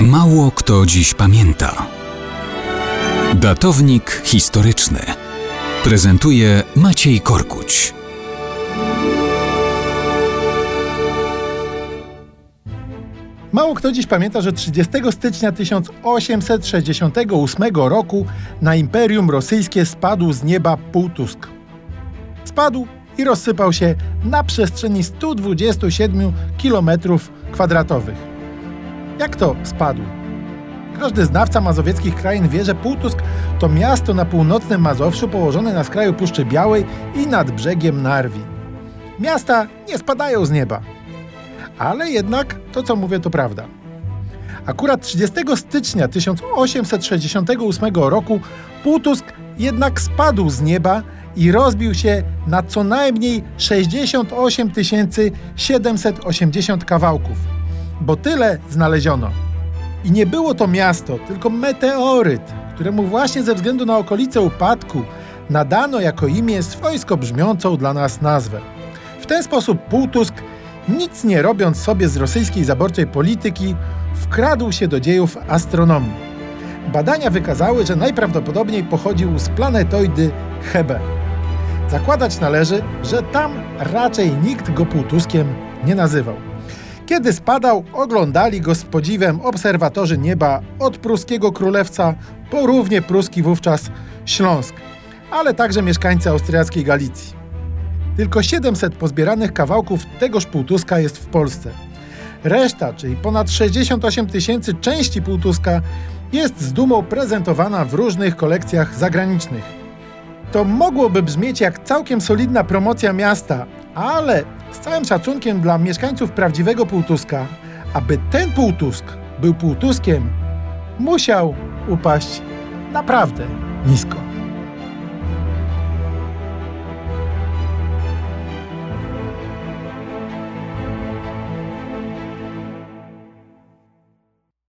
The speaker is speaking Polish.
Mało kto dziś pamięta. Datownik historyczny prezentuje Maciej Korkuć. Mało kto dziś pamięta, że 30 stycznia 1868 roku na Imperium Rosyjskie spadł z nieba Półtusk. Spadł i rozsypał się na przestrzeni 127 km kwadratowych. Jak to spadł? Każdy znawca mazowieckich krain wie, że Półtusk to miasto na północnym Mazowszu położone na skraju Puszczy Białej i nad brzegiem Narwi. Miasta nie spadają z nieba. Ale jednak to, co mówię, to prawda. Akurat 30 stycznia 1868 roku Półtusk jednak spadł z nieba i rozbił się na co najmniej 68 780 kawałków, bo tyle znaleziono. I nie było to miasto, tylko meteoryt, któremu właśnie ze względu na okolice upadku nadano jako imię swojsko brzmiącą dla nas nazwę. W ten sposób Półtusk, nic nie robiąc sobie z rosyjskiej zaborczej polityki, wkradł się do dziejów astronomii. Badania wykazały, że najprawdopodobniej pochodził z planetoidy Hebe. Zakładać należy, że tam raczej nikt go Półtuskiem nie nazywał. Kiedy spadał, oglądali go z podziwem obserwatorzy nieba od pruskiego królewca po równie pruski wówczas Śląsk, ale także mieszkańcy austriackiej Galicji. Tylko 700 pozbieranych kawałków tegoż półtuska jest w Polsce. Reszta, czyli ponad 68 tysięcy części półtuska, jest z dumą prezentowana w różnych kolekcjach zagranicznych. To mogłoby brzmieć jak całkiem solidna promocja miasta, ale z całym szacunkiem dla mieszkańców prawdziwego Półtuska, aby ten Półtusk był Półtuskiem, musiał upaść naprawdę nisko.